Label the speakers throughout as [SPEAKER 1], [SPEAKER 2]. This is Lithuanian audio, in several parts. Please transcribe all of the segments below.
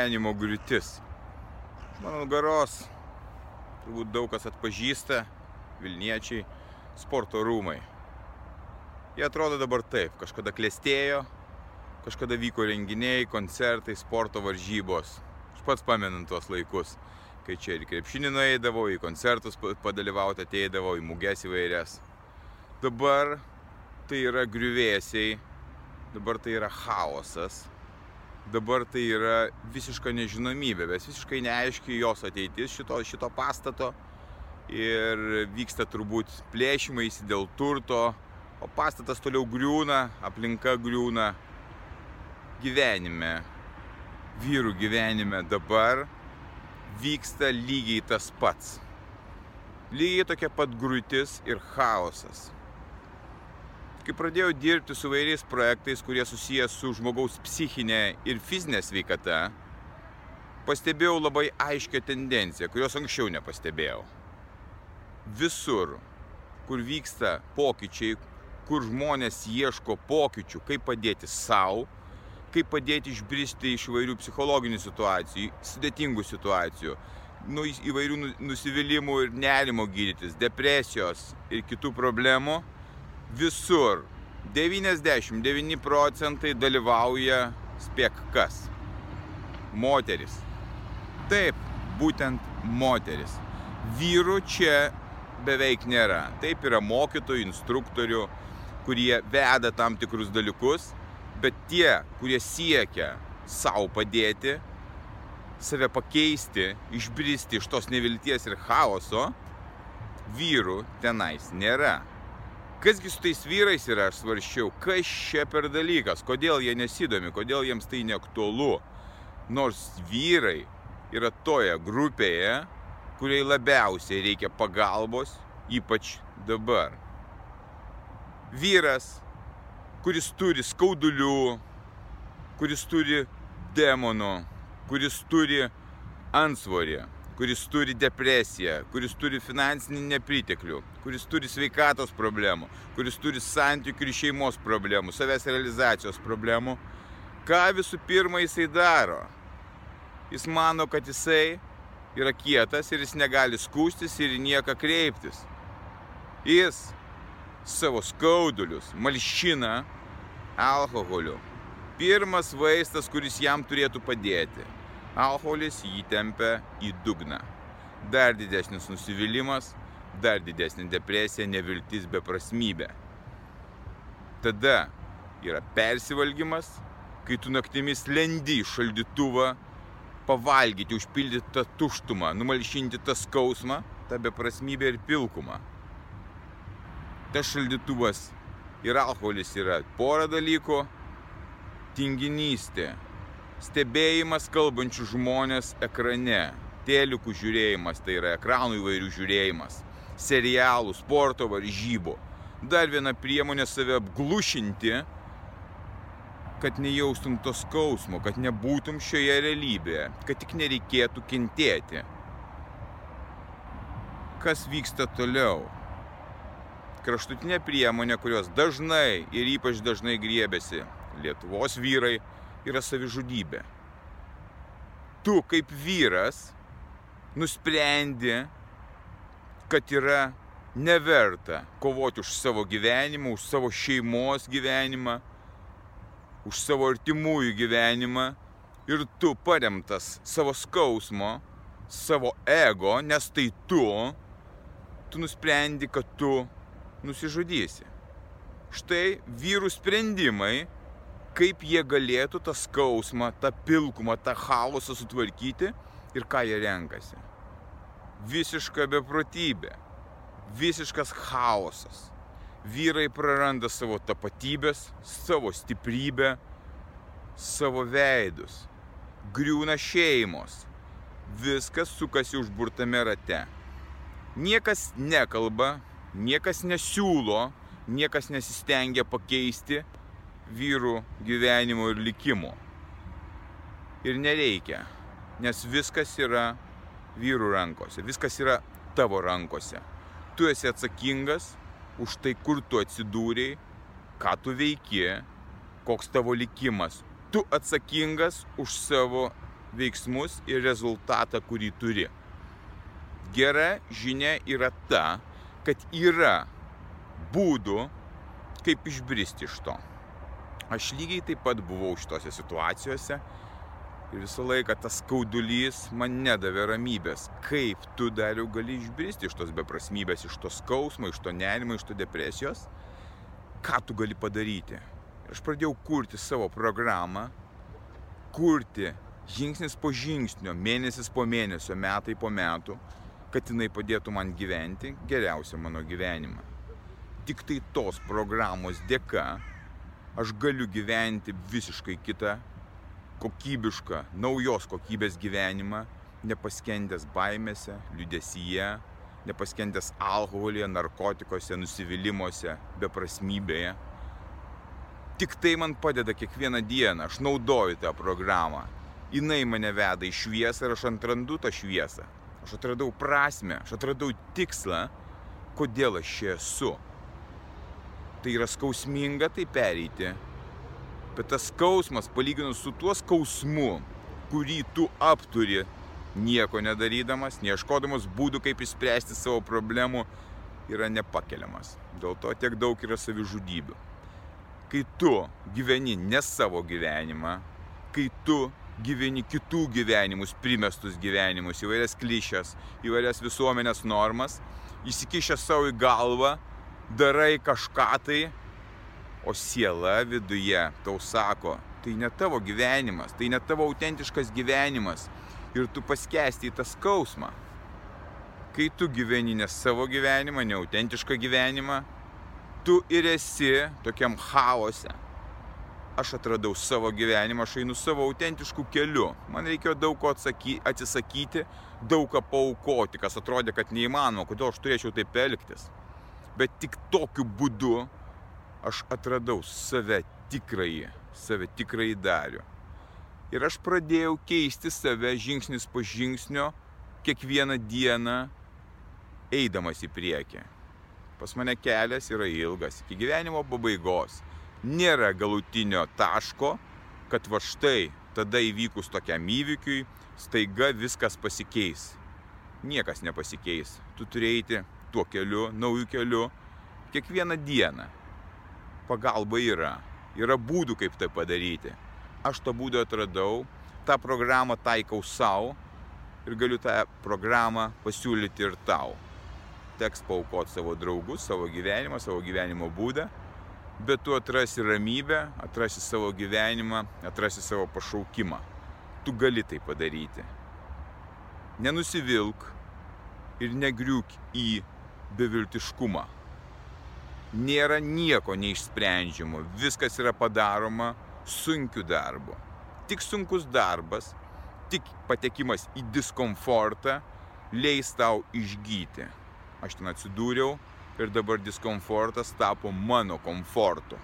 [SPEAKER 1] Gyvenimo griūtis. Mano garos turbūt daug kas atpažįsta, Vilniečiai, sporto rūmai. Jie atrodo dabar taip, kažkada klėstėjo, kažkada vyko renginiai, koncertai, sporto varžybos. Aš pats pamenu tuos laikus, kai čia ir krepšinį nueidavau, į koncertus padalyvauti ateidavau, į muges įvairias. Dabar tai yra griuvėsiai, dabar tai yra chaosas, dabar tai yra visiška nežinomybė, bet visiškai neaiški jos ateitis šito, šito pastato ir vyksta turbūt plėšimais dėl turto, o pastatas toliau griūna, aplinka griūna gyvenime, vyrų gyvenime dabar vyksta lygiai tas pats. Lygiai tokia pat grūtis ir chaosas. Kai pradėjau dirbti su vairiais projektais, kurie susijęs su žmogaus psichinė ir fizinė sveikata, pastebėjau labai aiškę tendenciją, kurios anksčiau nepastebėjau. Visur, kur vyksta pokyčiai, kur žmonės ieško pokyčių, kaip padėti savo, kaip padėti išbristi iš įvairių psichologinių situacijų, sudėtingų situacijų, nu, įvairių nu, nusivylimų ir nerimo gydytis, depresijos ir kitų problemų, visur 99 procentai dalyvauja spėk kas. Moteris. Taip, būtent moteris. Vyrų čia beveik nėra. Taip yra mokytojų, instruktorių, kurie veda tam tikrus dalykus, bet tie, kurie siekia savo padėti, save pakeisti, išbristi iš tos nevilties ir chaoso, vyrų tenais nėra. Kasgi su tais vyrais yra, aš svarščiau, kas čia per dalykas, kodėl jie nesidomi, kodėl jiems tai neaktualu. Nors vyrai yra toje grupėje, kuriai labiausiai reikia pagalbos, ypač dabar. Vyras, kuris turi skaudulių, kuris turi demonų, kuris turi ansvorį, kuris turi depresiją, kuris turi finansinį nepriteklių, kuris turi sveikatos problemų, kuris turi santykių ir šeimos problemų, savęs realizacijos problemų, ką visų pirma jisai daro? Jis mano, kad jisai yra kietas ir jis negali skūstis ir į nieką kreiptis. Jis savo skaudulius malšina alkoholiu. Pirmas vaistas, kuris jam turėtų padėti alkoholis jį tempia į dugną. Dar didesnis nusivylimas, dar didesnė depresija, neviltis, beprasmybė. Tada yra persivalgymas, kai tu naktimis lendi į šaldytuvą, pavalgyti, užpildyti tą tuštumą, numalšinti tą skausmą, tą beprasmybę ir pilkumą. Tas šaldytuvas ir alkoholis yra pora dalykų - tinginystė, stebėjimas kalbančių žmonės ekrane, telikų žiūrėjimas, tai yra ekranų įvairių žiūrėjimas, serialų, sporto varžybų. Dar viena priemonė save apglušinti, kad nejaustum to skausmo, kad nebūtum šioje realybėje, kad tik nereikėtų kentėti. Kas vyksta toliau? Kraštutinė priemonė, kurios dažnai ir ypač dažnai griebėsi Lietuvos vyrai, yra savižudybė. Tu kaip vyras nusprendi, kad yra neverta kovoti už savo gyvenimą, už savo šeimos gyvenimą, už savo artimųjų gyvenimą ir tu paremtas savo skausmo, savo ego, nes tai tu, tu nusprendi, kad tu nusižudysi. Štai vyrų sprendimai kaip jie galėtų tą skausmą, tą pilkumą, tą chaosą sutvarkyti ir ką jie renkasi. Visiška beprotybė, visiškas chaosas. Vyrai praranda savo tapatybės, savo stiprybę, savo veidus. griūna šeimos. Viskas sukasi užburtame rate. Niekas nekalba, niekas nesiūlo, niekas nesistengia pakeisti vyrų gyvenimo ir likimo. Ir nereikia, nes viskas yra vyrų rankose, viskas yra tavo rankose. Tu esi atsakingas už tai, kur tu atsidūrėjai, ką tu veiki, koks tavo likimas. Tu atsakingas už savo veiksmus ir rezultatą, kurį turi. Gera žinia yra ta, kad yra būdų, kaip išbristi iš to. Aš lygiai taip pat buvau šitose situacijose ir visą laiką tas skaudulys man nedavė ramybės. Kaip tu dariau gali išbristi iš tos beprasmybės, iš to skausmo, iš to nerimo, iš to depresijos? Ką tu gali padaryti? Ir aš pradėjau kurti savo programą, kurti žingsnis po žingsnio, mėnesis po mėnesio, metai po metų, kad jinai padėtų man gyventi geriausią mano gyvenimą. Tik tai tos programos dėka aš galiu gyventi visiškai kitą, kokybišką, naujos kokybės gyvenimą, nepaskendęs baimėse, liudesyje, nepaskendęs alkoholyje, narkotikuose, nusivylimuose, beprasmybėje. Tik tai man padeda kiekvieną dieną, aš naudoju tą programą. Jis mane veda į šviesą ir aš atrandu tą šviesą. Aš atradau prasme, aš atradau tikslą, kodėl aš čia esu tai yra skausminga tai pereiti. Bet tas skausmas, palyginus su tuo skausmu, kurį tu apturi nieko nedarydamas, neieškodamas būdų, kaip išspręsti savo problemų, yra nepakeliamas. Dėl to tiek daug yra savižudybių. Kai tu gyveni ne savo gyvenimą, kai tu gyveni kitų gyvenimus, primestus gyvenimus, įvairias klišės, įvairias visuomenės normas, įsikišęs savo į galvą, darai kažką tai, o siela viduje tau sako, tai ne tavo gyvenimas, tai ne tavo autentiškas gyvenimas ir tu paskesti į tą skausmą. Kai tu gyveni ne savo gyvenimą, ne autentišką gyvenimą, tu ir esi tokiam chaose. Aš atradau savo gyvenimą, aš einu savo autentiškų kelių. Man reikėjo daug ko atsaky, atsisakyti, daug ką paukoti, kas atrodė, kad neįmanoma, kodėl aš turėčiau taip elgtis. Bet tik tokiu būdu aš atradau save tikrąjį, save tikrąjį dariu. Ir aš pradėjau keisti save žingsnis po žingsnio, kiekvieną dieną eidamas į priekį. Pas mane kelias yra ilgas, iki gyvenimo pabaigos. Nėra galutinio taško, kad va štai tada įvykus tokiam įvykiui, staiga viskas pasikeis. Niekas nepasikeis. Tu turėjai tuo keliu, naujų keliu, kiekvieną dieną. Pagalba yra. Yra būdų, kaip tai padaryti. Aš tą būdą atradau, tą programą taikau savo ir galiu tą programą pasiūlyti ir tau. Teks paukoti savo draugus, savo gyvenimą, savo gyvenimo būdą, bet tu atrasi ramybę, atrasi savo gyvenimą, atrasi savo pašaukimą. Tu gali tai padaryti. Nenusivilk ir negriūk į beviltiškumą. Nėra nieko neišsprendžiamo, viskas yra padaroma sunkiu darbu. Tik sunkus darbas, tik patekimas į diskomfortą leis tau išgyti. Aš ten atsidūriau ir dabar diskomfortas tapo mano komfortu.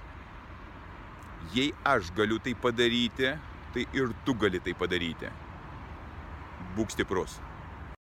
[SPEAKER 1] Jei aš galiu tai padaryti, tai ir tu gali tai padaryti. Būk stiprus.